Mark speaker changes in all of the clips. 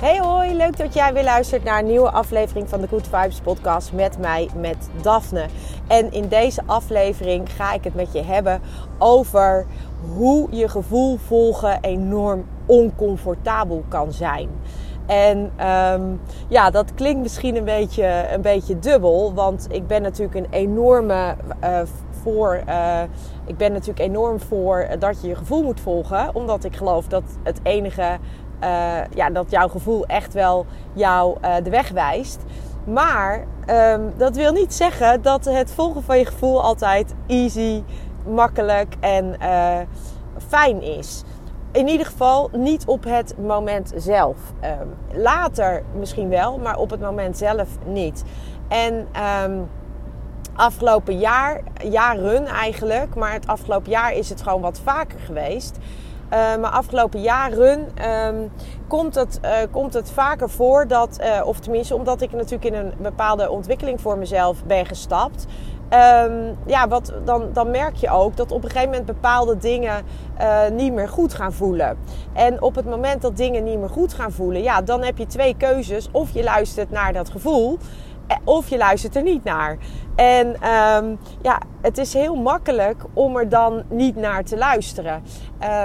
Speaker 1: Hey hoi, leuk dat jij weer luistert naar een nieuwe aflevering van de Good Vibes podcast met mij, met Daphne. En in deze aflevering ga ik het met je hebben over hoe je gevoel volgen enorm oncomfortabel kan zijn. En um, ja, dat klinkt misschien een beetje, een beetje dubbel, want ik ben natuurlijk een enorme uh, voor. Uh, ik ben natuurlijk enorm voor dat je je gevoel moet volgen, omdat ik geloof dat het enige, ja, dat jouw gevoel echt wel jou de weg wijst. Maar um, dat wil niet zeggen dat het volgen van je gevoel altijd easy, makkelijk en fijn is in ieder geval niet op het moment zelf. Um, later misschien wel, maar op het moment zelf niet. En um, afgelopen jaar, jaren eigenlijk, maar het afgelopen jaar is het gewoon wat vaker geweest. Uh, maar afgelopen jaren um, komt, het, uh, komt het vaker voor dat, uh, of tenminste omdat ik natuurlijk in een bepaalde ontwikkeling voor mezelf ben gestapt, Um, ja, wat, dan, dan merk je ook dat op een gegeven moment bepaalde dingen niet meer goed gaan voelen. En op het moment dat dingen niet meer goed gaan voelen, ja, dan heb je twee keuzes. Of je luistert naar dat gevoel, eh, of je luistert er niet naar. En um, ja, het is heel makkelijk om er dan niet naar te luisteren.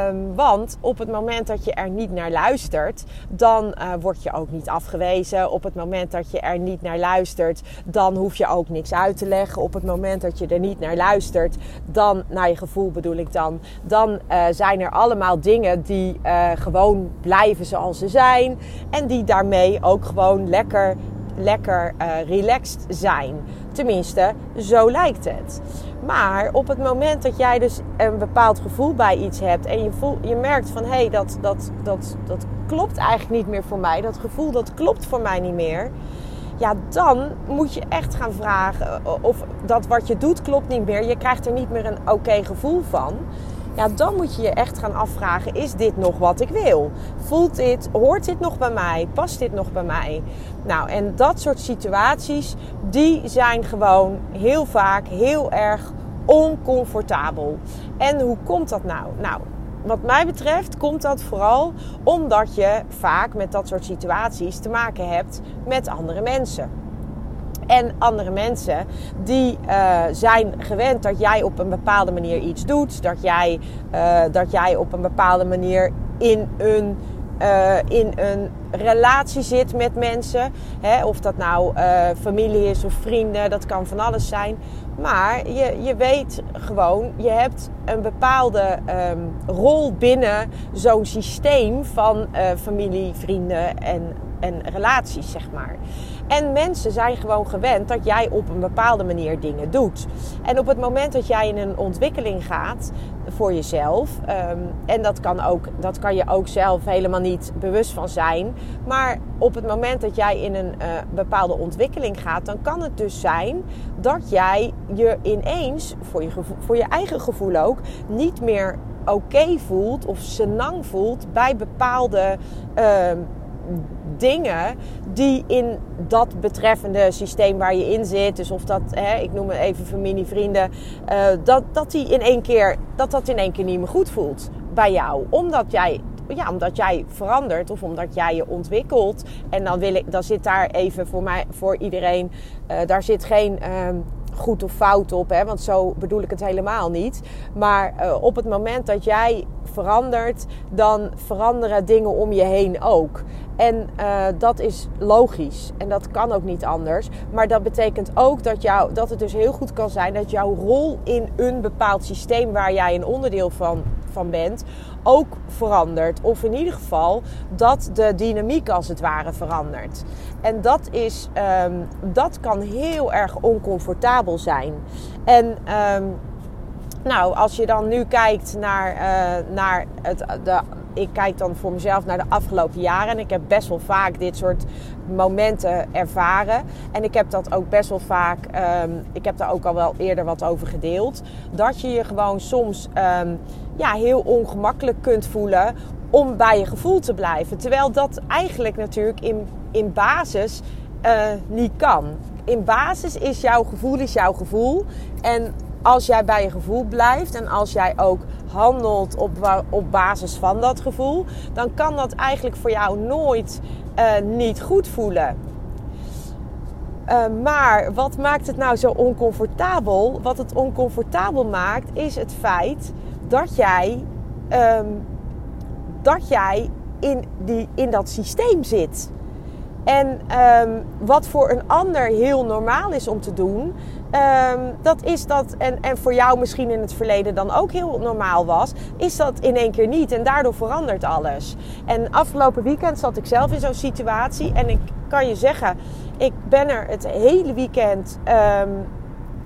Speaker 1: Um, want op het moment dat je er niet naar luistert, dan uh, word je ook niet afgewezen. Op het moment dat je er niet naar luistert, dan hoef je ook niks uit te leggen. Op het moment dat je er niet naar luistert, dan, naar je gevoel bedoel ik dan, dan uh, zijn er allemaal dingen die uh, gewoon blijven zoals ze zijn. En die daarmee ook gewoon lekker lekker uh, relaxed zijn. Tenminste, zo lijkt het. Maar op het moment dat jij dus een bepaald gevoel bij iets hebt en je, je merkt van hé, hey, dat, dat, dat, dat klopt eigenlijk niet meer voor mij, dat gevoel dat klopt voor mij niet meer. Ja, dan moet je echt gaan vragen eh, of dat wat je doet klopt niet meer. Je krijgt er niet meer een oké gevoel van ja, dan moet je je echt gaan afvragen: is dit nog wat ik wil? Voelt dit, hoort dit nog bij mij? Past dit nog bij mij? Nou, en dat soort situaties, die zijn gewoon heel vaak heel erg oncomfortabel. En hoe komt dat nou? Nou, wat mij betreft komt dat vooral omdat je vaak met dat soort situaties te maken hebt met andere mensen. En andere mensen die uh, zijn gewend dat jij op een bepaalde manier iets doet. Dat jij, uh, dat jij op een bepaalde manier in een, uh, in een relatie zit met mensen. Hè? Of dat nou familie is of vrienden, dat kan van alles zijn. Maar je, je weet gewoon, je hebt een bepaalde um, rol binnen zo'n systeem van familie, vrienden en, en relaties, zeg maar. En mensen zijn gewoon gewend dat jij op een bepaalde manier dingen doet. En op het moment dat jij in een ontwikkeling gaat voor jezelf, um, en dat kan, ook, dat kan je ook zelf helemaal niet bewust van zijn, maar op het moment dat jij in een uh, bepaalde ontwikkeling gaat, dan kan het dus zijn dat jij je ineens, voor je, voor je eigen gevoel ook, niet meer oké voelt of senang voelt bij bepaalde. Uh, dingen die in dat betreffende systeem waar je in zit, dus of dat, hè, ik noem het even familie, vrienden, uh, dat, dat die in één keer, dat dat in één keer niet meer goed voelt bij jou. Omdat jij ja, omdat jij verandert of omdat jij je ontwikkelt. En dan, wil ik, dan zit daar even voor, mij, voor iedereen, uh, daar zit geen uh, goed of fout op, hè, want zo bedoel ik het helemaal niet. Maar uh, op het moment dat jij verandert, dan veranderen dingen om je heen ook. En uh, dat is logisch en dat kan ook niet anders. Maar dat betekent ook dat, jou, dat het dus heel goed kan zijn dat jouw rol in een bepaald systeem waar jij een onderdeel van van bent ook verandert. Of in ieder geval dat de dynamiek als het ware verandert. En dat, is, ehm, dat kan heel erg oncomfortabel zijn. En ehm, nou, als je dan nu kijkt naar, uh, naar het, de ik kijk dan voor mezelf naar de afgelopen jaren. En ik heb best wel vaak dit soort momenten ervaren. En ik heb dat ook best wel vaak, um, ik heb daar ook al wel eerder wat over gedeeld. Dat je je gewoon soms um, ja, heel ongemakkelijk kunt voelen om bij je gevoel te blijven. Terwijl dat eigenlijk natuurlijk in, in basis uh, niet kan. In basis is jouw gevoel is jouw gevoel. En als jij bij je gevoel blijft en als jij ook handelt op, op basis van dat gevoel, dan kan dat eigenlijk voor jou nooit uh, niet goed voelen. Uh, maar wat maakt het nou zo oncomfortabel? Wat het oncomfortabel maakt, is het feit dat jij, um, dat jij in, die, in dat systeem zit. En um, wat voor een ander heel normaal is om te doen, um, dat is dat, en, en voor jou misschien in het verleden dan ook heel normaal was, is dat in één keer niet. En daardoor verandert alles. En afgelopen weekend zat ik zelf in zo'n situatie. En ik kan je zeggen, ik ben er het hele weekend um,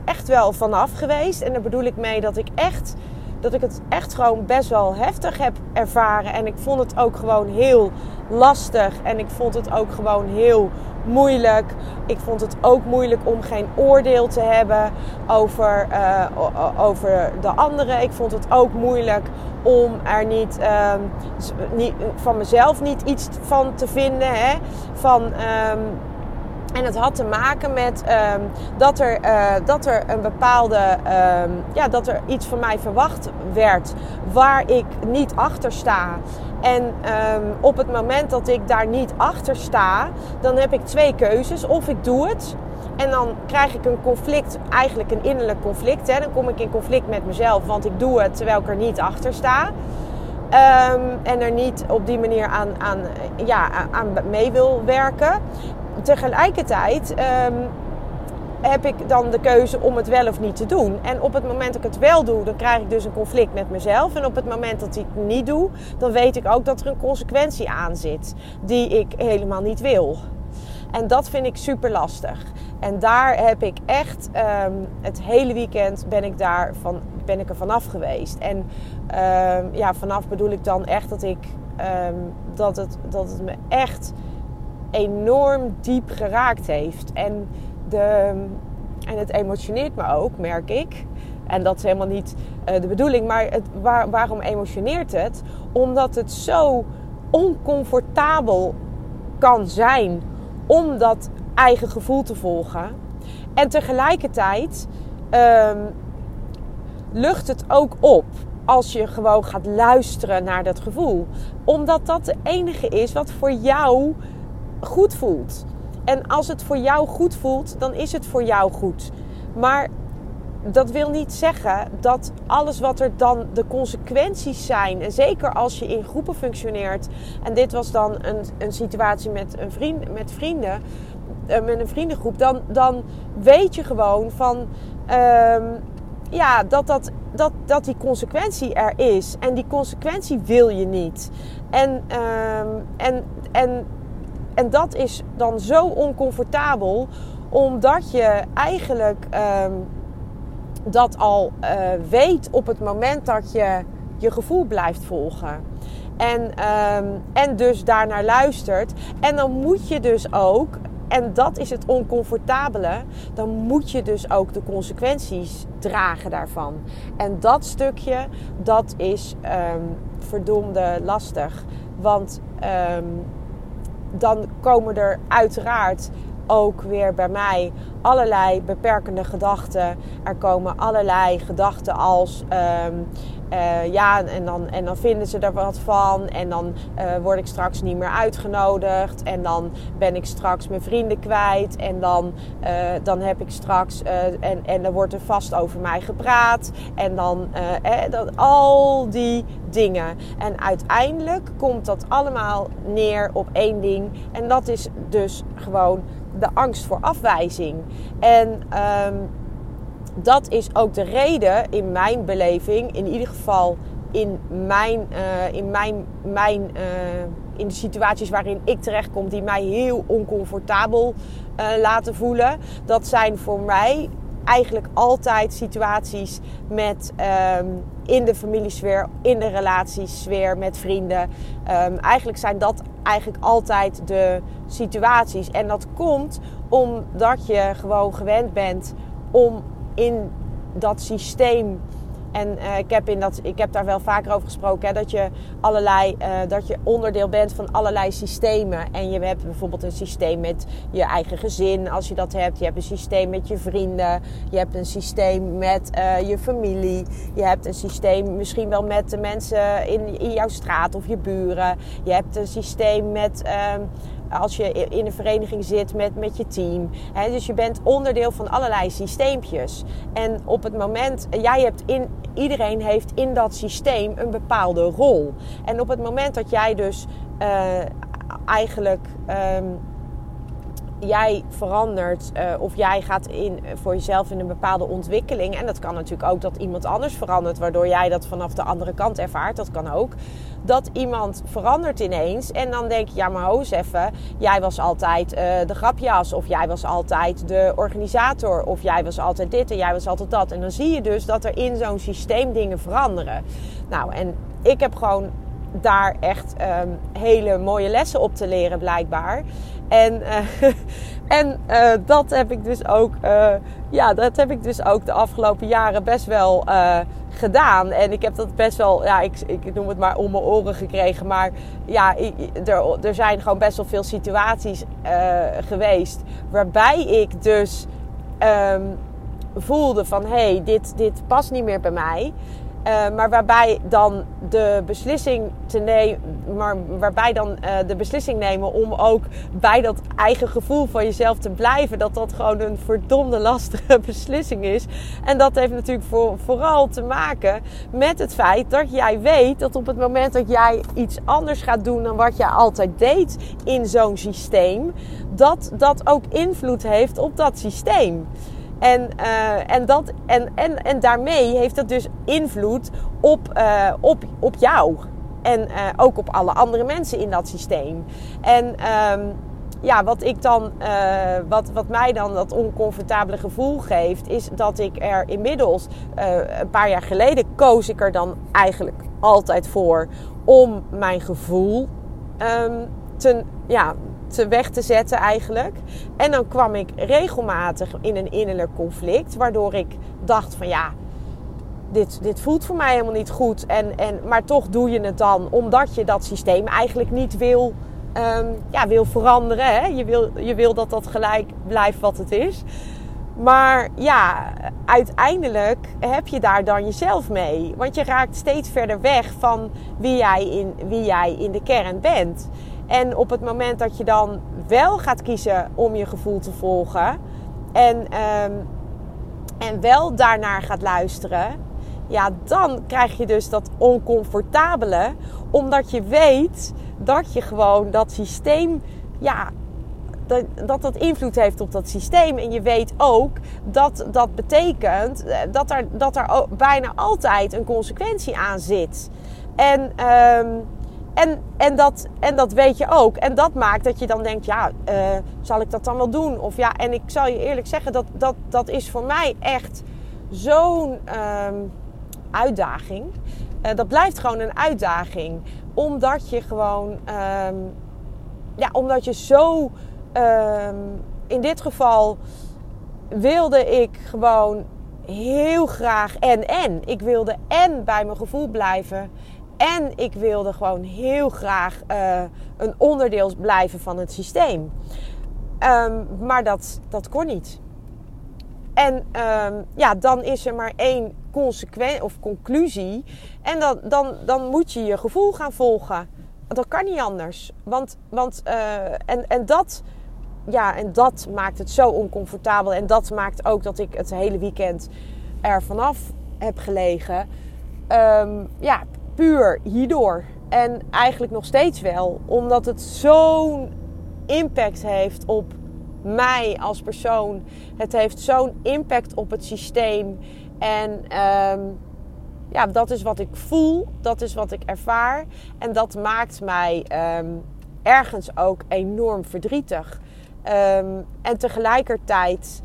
Speaker 1: echt wel vanaf geweest. En daar bedoel ik mee dat ik echt dat ik het echt gewoon best wel heftig heb ervaren. En ik vond het ook gewoon heel lastig. En ik vond het ook gewoon heel moeilijk. Ik vond het ook moeilijk om geen oordeel te hebben over, uh, over de anderen. Ik vond het ook moeilijk om er niet, uh, niet van mezelf niet iets van te vinden. Hè? Van. Um, en het had te maken met um, dat, er, uh, dat er een bepaalde. Ja, dat er iets van mij verwacht werd waar ik niet achter sta. En um, op het moment dat ik daar niet achter sta, dan heb ik twee keuzes. Of ik doe het. En dan krijg ik een conflict, eigenlijk een innerlijk conflict. Hè. Dan kom ik in conflict met mezelf, want ik doe het terwijl ik er niet achter sta. Um, en er niet op die manier aan, aan, ja, aan mee wil werken tegelijkertijd um, heb ik dan de keuze om het wel of niet te doen. En op het moment dat ik het wel doe, dan krijg ik dus een conflict met mezelf. En op het moment dat ik het niet doe, dan weet ik ook dat er een consequentie aan zit die ik helemaal niet wil. En dat vind ik super lastig. En daar heb ik echt um, het hele weekend ben ik daar van, ben ik er vanaf geweest. En um, ja, vanaf bedoel ik dan echt dat ik dat, het, dat het me echt enorm diep geraakt heeft. En, de, en het emotioneert me ook, merk ik. En dat is helemaal niet uh, de bedoeling. Maar het, waar, waarom emotioneert het? Omdat het zo oncomfortabel kan zijn om dat eigen gevoel te volgen. En tegelijkertijd um, lucht het ook op als je gewoon gaat luisteren naar dat gevoel. Omdat dat de enige is wat voor jou goed voelt. En als het voor jou goed voelt, dan is het voor jou goed. Maar dat wil niet zeggen dat alles wat er dan de consequenties zijn, en zeker als je in groepen functioneert, en dit was dan een, een situatie met, een vriend, met vrienden, eh, met een vriendengroep, dan, dan weet je gewoon van um, ja, dat, dat, dat, dat die consequentie er is. En die consequentie wil je niet. En, um, en, en en dat is dan zo oncomfortabel, omdat je eigenlijk um, dat al uh, weet op het moment dat je je gevoel blijft volgen. En, um, en dus daarnaar luistert. En dan moet je dus ook, en dat is het oncomfortabele, dan moet je dus ook de consequenties dragen daarvan. En dat stukje, dat is um, verdomde lastig. Want dan komen er uiteraard ook weer bij mij allerlei beperkende gedachten. Er komen allerlei gedachten als um, uh, ja, en dan, en dan vinden ze er wat van. En dan uh, word ik straks niet meer uitgenodigd. En dan ben ik straks mijn vrienden kwijt. En dan, uh, dan heb ik straks. en, en dan wordt er vast over mij gepraat. En dan eh, dat, al die dingen. En uiteindelijk komt dat allemaal neer op één ding. En dat is dus gewoon de angst voor afwijzing. En. Um, dat is ook de reden in mijn beleving, in ieder geval in mijn, uh, in mijn, mijn uh, in de situaties waarin ik terechtkom, die mij heel oncomfortabel uh, laten voelen. Dat zijn voor mij eigenlijk altijd situaties met um, in de familiesfeer, in de relatiesfeer met vrienden. Um, eigenlijk zijn dat eigenlijk altijd de situaties. En dat komt omdat je gewoon gewend bent om in dat systeem en uh, ik, heb in dat, ik heb daar wel vaker over gesproken. Hè, dat, je allerlei, uh, dat je onderdeel bent van allerlei systemen. En je hebt bijvoorbeeld een systeem met je eigen gezin, als je dat hebt. Je hebt een systeem met je vrienden. Je hebt een systeem met uh, je familie. Je hebt een systeem misschien wel met de mensen in, in jouw straat of je buren. Je hebt een systeem met als je in een vereniging zit met, met je team. dus je bent onderdeel van allerlei systeempjes. En op het moment, jij hebt in, iedereen heeft in dat systeem een bepaalde rol. En op het moment dat jij dus uh, eigenlijk. Um, jij verandert uh, of jij gaat in, voor jezelf in een bepaalde ontwikkeling. En dat kan natuurlijk ook dat iemand anders verandert, waardoor jij dat vanaf de andere kant ervaart. Dat kan ook dat iemand verandert ineens. En dan denk je, ja maar hoos even, jij was altijd uh, de grapjas. Of jij was altijd de organisator. Of jij was altijd dit en jij was altijd dat. En dan zie je dus dat er in zo'n systeem dingen veranderen. Nou, en ik heb gewoon daar echt um, hele mooie lessen op te leren blijkbaar. En, uh, en uh, dat heb ik dus ook, uh, ja, dat heb ik dus ook de afgelopen jaren best wel gedaan. En ik heb dat best wel, ja, ik, ik noem het maar om mijn oren gekregen. Maar ja, er, er zijn gewoon best wel veel situaties geweest waarbij ik dus um, voelde van, hé, hey, dit, dit past niet meer bij mij. Uh, maar waarbij dan de beslissing te nemen, maar waarbij dan uh, de beslissing nemen om ook bij dat eigen gevoel van jezelf te blijven, dat dat gewoon een verdomde lastige beslissing is. En dat heeft natuurlijk voor, vooral te maken met het feit dat jij weet dat op het moment dat jij iets anders gaat doen dan wat jij altijd deed in zo'n systeem, dat dat ook invloed heeft op dat systeem. En, uh, en, dat, en, en, en daarmee heeft dat dus invloed op, uh, op, op jou. En uh, ook op alle andere mensen in dat systeem. En um, ja, wat ik dan, wat, wat mij dan dat oncomfortabele gevoel geeft, is dat ik er inmiddels een paar jaar geleden koos ik er dan eigenlijk altijd voor om mijn gevoel um, te, ja, te weg te zetten eigenlijk. En dan kwam ik regelmatig in een innerlijk conflict, waardoor ik dacht van ja, dit, dit voelt voor mij helemaal niet goed. En, en, maar toch doe je het dan omdat je dat systeem eigenlijk niet wil, um, ja, wil veranderen. Hè? Je, wil, je wil dat dat gelijk blijft wat het is. Maar ja, uiteindelijk heb je daar dan jezelf mee. Want je raakt steeds verder weg van wie jij in, wie jij in de kern bent. En op het moment dat je dan wel gaat kiezen om je gevoel te volgen en, um, en wel daarnaar gaat luisteren, ja, dan krijg je dus dat oncomfortabele, omdat je weet dat je gewoon dat systeem, ja, dat, dat dat invloed heeft op dat systeem. En je weet ook dat dat betekent eh, dat er, dat er bijna altijd een consequentie aan zit. En. Um, en, en, dat, en dat weet je ook. En dat maakt dat je dan denkt, ja, uh, zal ik dat dan wel doen? Of ja, en ik zal je eerlijk zeggen, dat, dat, dat is voor mij echt zo'n um, uitdaging. Uh, dat blijft gewoon een uitdaging. Omdat je gewoon, um, ja, omdat je zo, um, in dit geval wilde ik gewoon heel graag en en. Ik wilde en bij mijn gevoel blijven en ik wilde gewoon heel graag uh, een onderdeel blijven van het systeem. Um, maar dat, dat kon niet. En um, ja, dan is er maar één consequentie of conclusie. En dan, dan, dan moet je je gevoel gaan volgen. Dat kan niet anders. Want, want uh, en, en dat ja, en dat maakt het zo oncomfortabel. En dat maakt ook dat ik het hele weekend er vanaf heb gelegen. Um, ja, puur hierdoor. En eigenlijk nog steeds wel, omdat het zo'n impact heeft op mij als persoon. Het heeft zo'n impact op het systeem. En um, ja, dat is wat ik voel, dat is wat ik ervaar. En dat maakt mij ehm, ergens ook enorm verdrietig. Ehm, en tegelijkertijd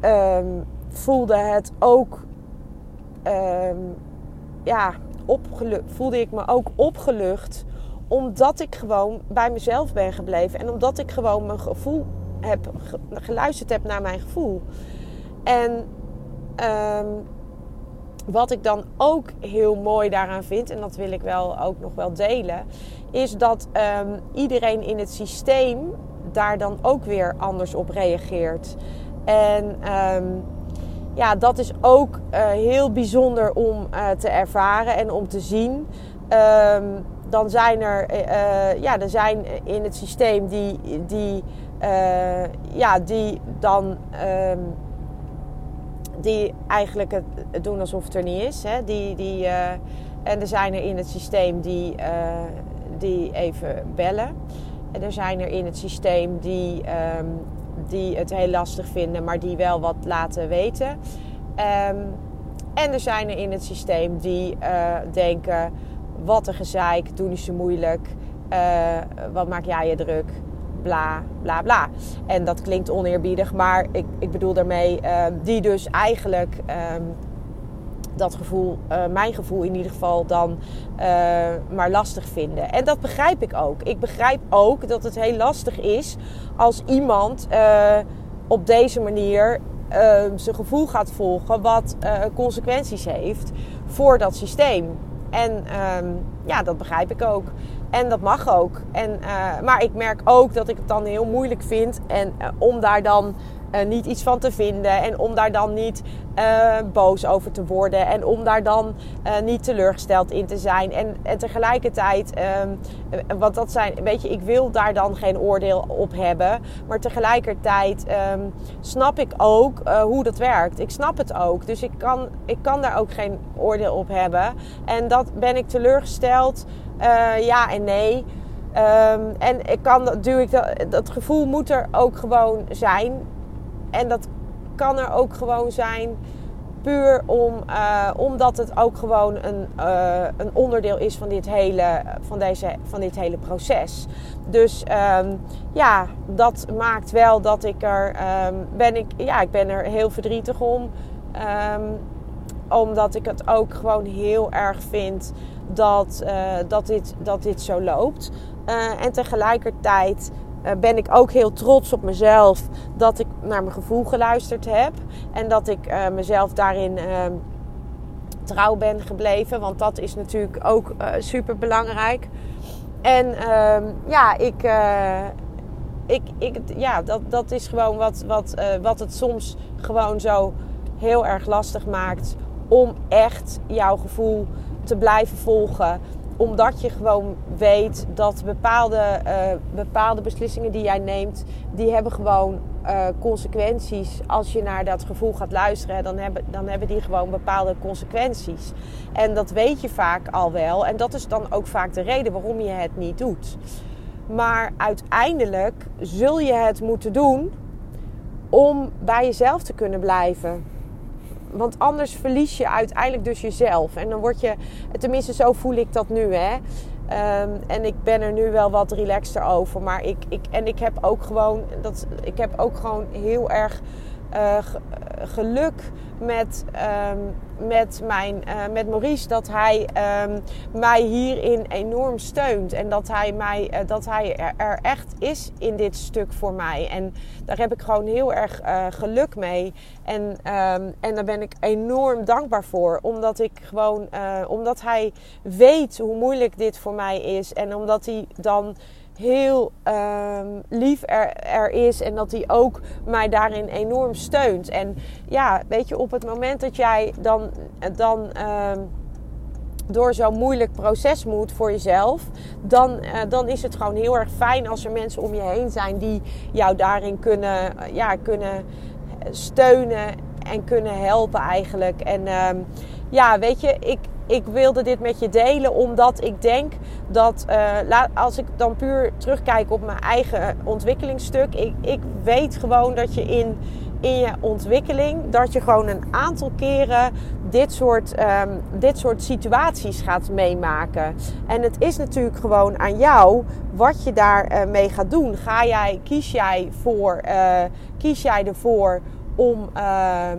Speaker 1: ehm, voelde het ook, ja, voelde ik me ook opgelucht omdat ik gewoon bij mezelf ben gebleven en omdat ik gewoon mijn gevoel heb geluisterd heb naar mijn gevoel. En wat ik dan ook heel mooi daaraan vind, en dat wil ik wel ook nog wel delen, is dat um, iedereen in het systeem daar dan ook weer anders op reageert. En um, ja, dat is ook uh, heel bijzonder om uh, te ervaren en om te zien. Um, dan zijn er, uh, ja, er zijn in het systeem die, die, ja, die dan die eigenlijk het, doen alsof het er niet is. Hè? Die, die, en er zijn er in het systeem die, die even bellen. En er zijn er in het systeem die, um, die het heel lastig vinden, maar die wel wat laten weten. Um, en er zijn er in het systeem die uh, denken: wat een gezeik, doe niet zo moeilijk. wat maak jij je druk? bla bla bla. En dat klinkt oneerbiedig, maar ik, ik bedoel daarmee uh, die dus eigenlijk um, dat gevoel, uh, mijn gevoel in ieder geval, dan uh, maar lastig vinden. En dat begrijp ik ook. Ik begrijp ook dat het heel lastig is als iemand uh, op deze manier zijn gevoel gaat volgen, wat consequenties heeft voor dat systeem. En um, ja, dat begrijp ik ook. En dat mag ook. En, maar ik merk ook dat ik het dan heel moeilijk vind. En om daar dan uh, niet iets van te vinden. En om daar dan niet boos over te worden. En om daar dan niet teleurgesteld in te zijn. En, en tegelijkertijd, um, want dat zijn, weet je, ik wil daar dan geen oordeel op hebben. Maar tegelijkertijd um, snap ik ook hoe dat werkt. Ik snap het ook. Dus ik kan, ik kan daar ook geen oordeel op hebben. En dat ben ik teleurgesteld. Ja en nee. Um, en ik kan, duw ik dat, dat gevoel moet er ook gewoon zijn. En dat kan er ook gewoon zijn. Puur om, uh, omdat het ook gewoon een, uh, een onderdeel is van dit hele, van deze, van dit hele proces. Dus um, ja, dat maakt wel dat ik er um, ben ik, ja, ik ben er heel verdrietig om. omdat ik het ook gewoon heel erg vind dat, uh, dat, dit, dat dit zo loopt. En tegelijkertijd ben ik ook heel trots op mezelf dat ik naar mijn gevoel geluisterd heb. En dat ik mezelf daarin ehm, trouw ben gebleven. Want dat is natuurlijk ook super belangrijk. En ehm, ja, ik, ik, ik, ja dat, dat is gewoon wat, wat, wat het soms gewoon zo heel erg lastig maakt om echt jouw gevoel te blijven volgen. Omdat je gewoon weet dat bepaalde, uh, bepaalde beslissingen die jij neemt, die hebben gewoon uh, consequenties. Als je naar dat gevoel gaat luisteren, dan hebben, dan hebben die gewoon bepaalde consequenties. En dat weet je vaak al wel. En dat is dan ook vaak de reden waarom je het niet doet. Maar uiteindelijk zul je het moeten doen om bij jezelf te kunnen blijven. Want anders verlies je uiteindelijk dus jezelf. En dan word je, tenminste zo voel ik dat nu hè. Um, en ik ben er nu wel wat relaxter over. Maar ik, ik, en ik heb ook gewoon, dat, ik heb ook gewoon heel erg uh, geluk met, um, met, mijn, uh, met Maurice. Dat hij um, mij hierin enorm steunt. En dat hij, mij, uh, dat hij er, echt is in dit stuk voor mij. En daar heb ik gewoon heel erg geluk mee. En, um, en daar ben ik enorm dankbaar voor. Omdat ik gewoon, omdat hij weet hoe moeilijk dit voor mij is. En omdat hij dan heel um, lief er, er, is en dat hij ook mij daarin enorm steunt. En ja, weet je, op het moment dat jij dan, dan um, door zo'n moeilijk proces moet voor jezelf, dan, uh, dan is het gewoon heel erg fijn als er mensen om je heen zijn die jou daarin kunnen, ja, kunnen steunen en kunnen helpen eigenlijk. En um, ja, weet je, ik, ik wilde dit met je delen omdat ik denk dat uh, als ik dan puur terugkijk op mijn eigen ontwikkelingsstuk, ik, ik weet gewoon dat je in, in je ontwikkeling dat je gewoon een aantal keren dit soort, ehm, dit soort situaties gaat meemaken. En het is natuurlijk gewoon aan jou wat je daarmee mee gaat doen. Ga jij, kies jij voor, uh, kies jij ervoor om. Ehm,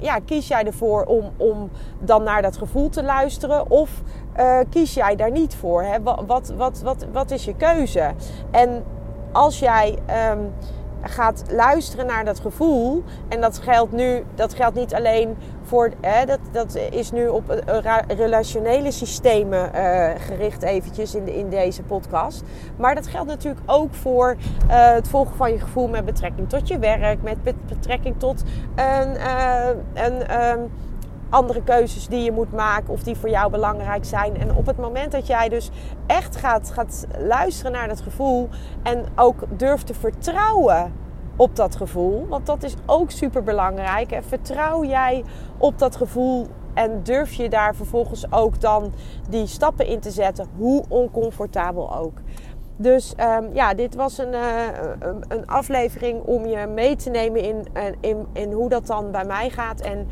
Speaker 1: ja, kies jij ervoor om, om dan naar dat gevoel te luisteren? Of uh, kies jij daar niet voor? Hè? Wat, wat, wat, wat, wat is je keuze? En als jij um, gaat luisteren naar dat gevoel, en dat geldt nu, dat geldt niet alleen voor, hè, dat, dat is nu op relationele systemen uh, gericht eventjes in, de, in deze podcast. Maar dat geldt natuurlijk ook voor uh, het volgen van je gevoel met betrekking tot je werk, met betrekking tot een, um, andere keuzes die je moet maken of die voor jou belangrijk zijn. En op het moment dat jij dus echt gaat, gaat luisteren naar dat gevoel en ook durft te vertrouwen op dat gevoel, want dat is ook super belangrijk. En vertrouw jij op dat gevoel en durf je daar vervolgens ook dan die stappen in te zetten, hoe oncomfortabel ook. Dus um, ja, dit was een, uh, een aflevering om je mee te nemen in, in, in hoe dat dan bij mij gaat. En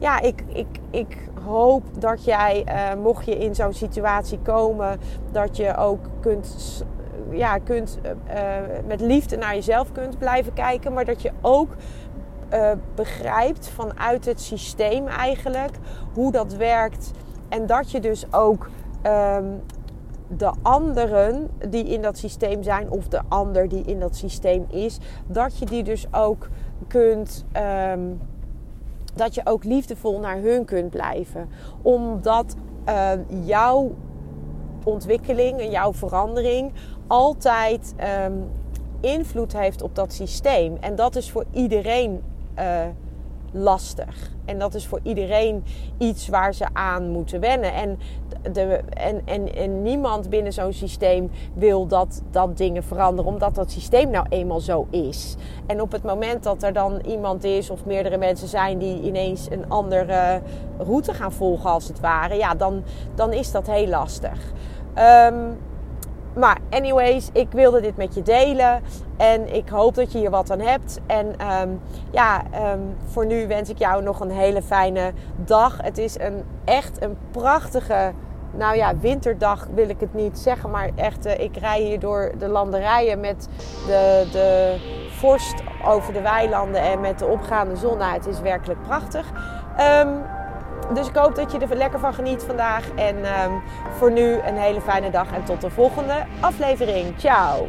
Speaker 1: ja, ik, ik, ik hoop dat jij, uh, mocht je in zo'n situatie komen, dat je ook kunt, ja, kunt uh, met liefde naar jezelf kunt blijven kijken. Maar dat je ook begrijpt vanuit het systeem eigenlijk hoe dat werkt. En dat je dus ook um, de anderen die in dat systeem zijn, of de ander die in dat systeem is, dat je die dus ook kunt. Um, dat je ook liefdevol naar hun kunt blijven. Omdat uh, jouw ontwikkeling en jouw verandering altijd um, invloed heeft op dat systeem. En dat is voor iedereen uh, lastig. En dat is voor iedereen iets waar ze aan moeten wennen. En, de, en, en, en niemand binnen zo'n systeem wil dat, dat dingen veranderen, omdat dat systeem nou eenmaal zo is. En op het moment dat er dan iemand is of meerdere mensen zijn die ineens een andere route gaan volgen, als het ware, ja, dan, dan is dat heel lastig. Um, maar anyways, ik wilde dit met je delen. En ik hoop dat je hier wat aan hebt. En um, ja, um, voor nu wens ik jou nog een hele fijne dag. Het is een, echt een prachtige, nou ja, winterdag wil ik het niet zeggen. Maar echt, uh, ik rij hier door de landerijen met de, de vorst over de weilanden en met de opgaande zon. Nou, het is werkelijk prachtig. Um, dus ik hoop dat je er lekker van geniet vandaag. En um, voor nu een hele fijne dag en tot de volgende aflevering. Ciao!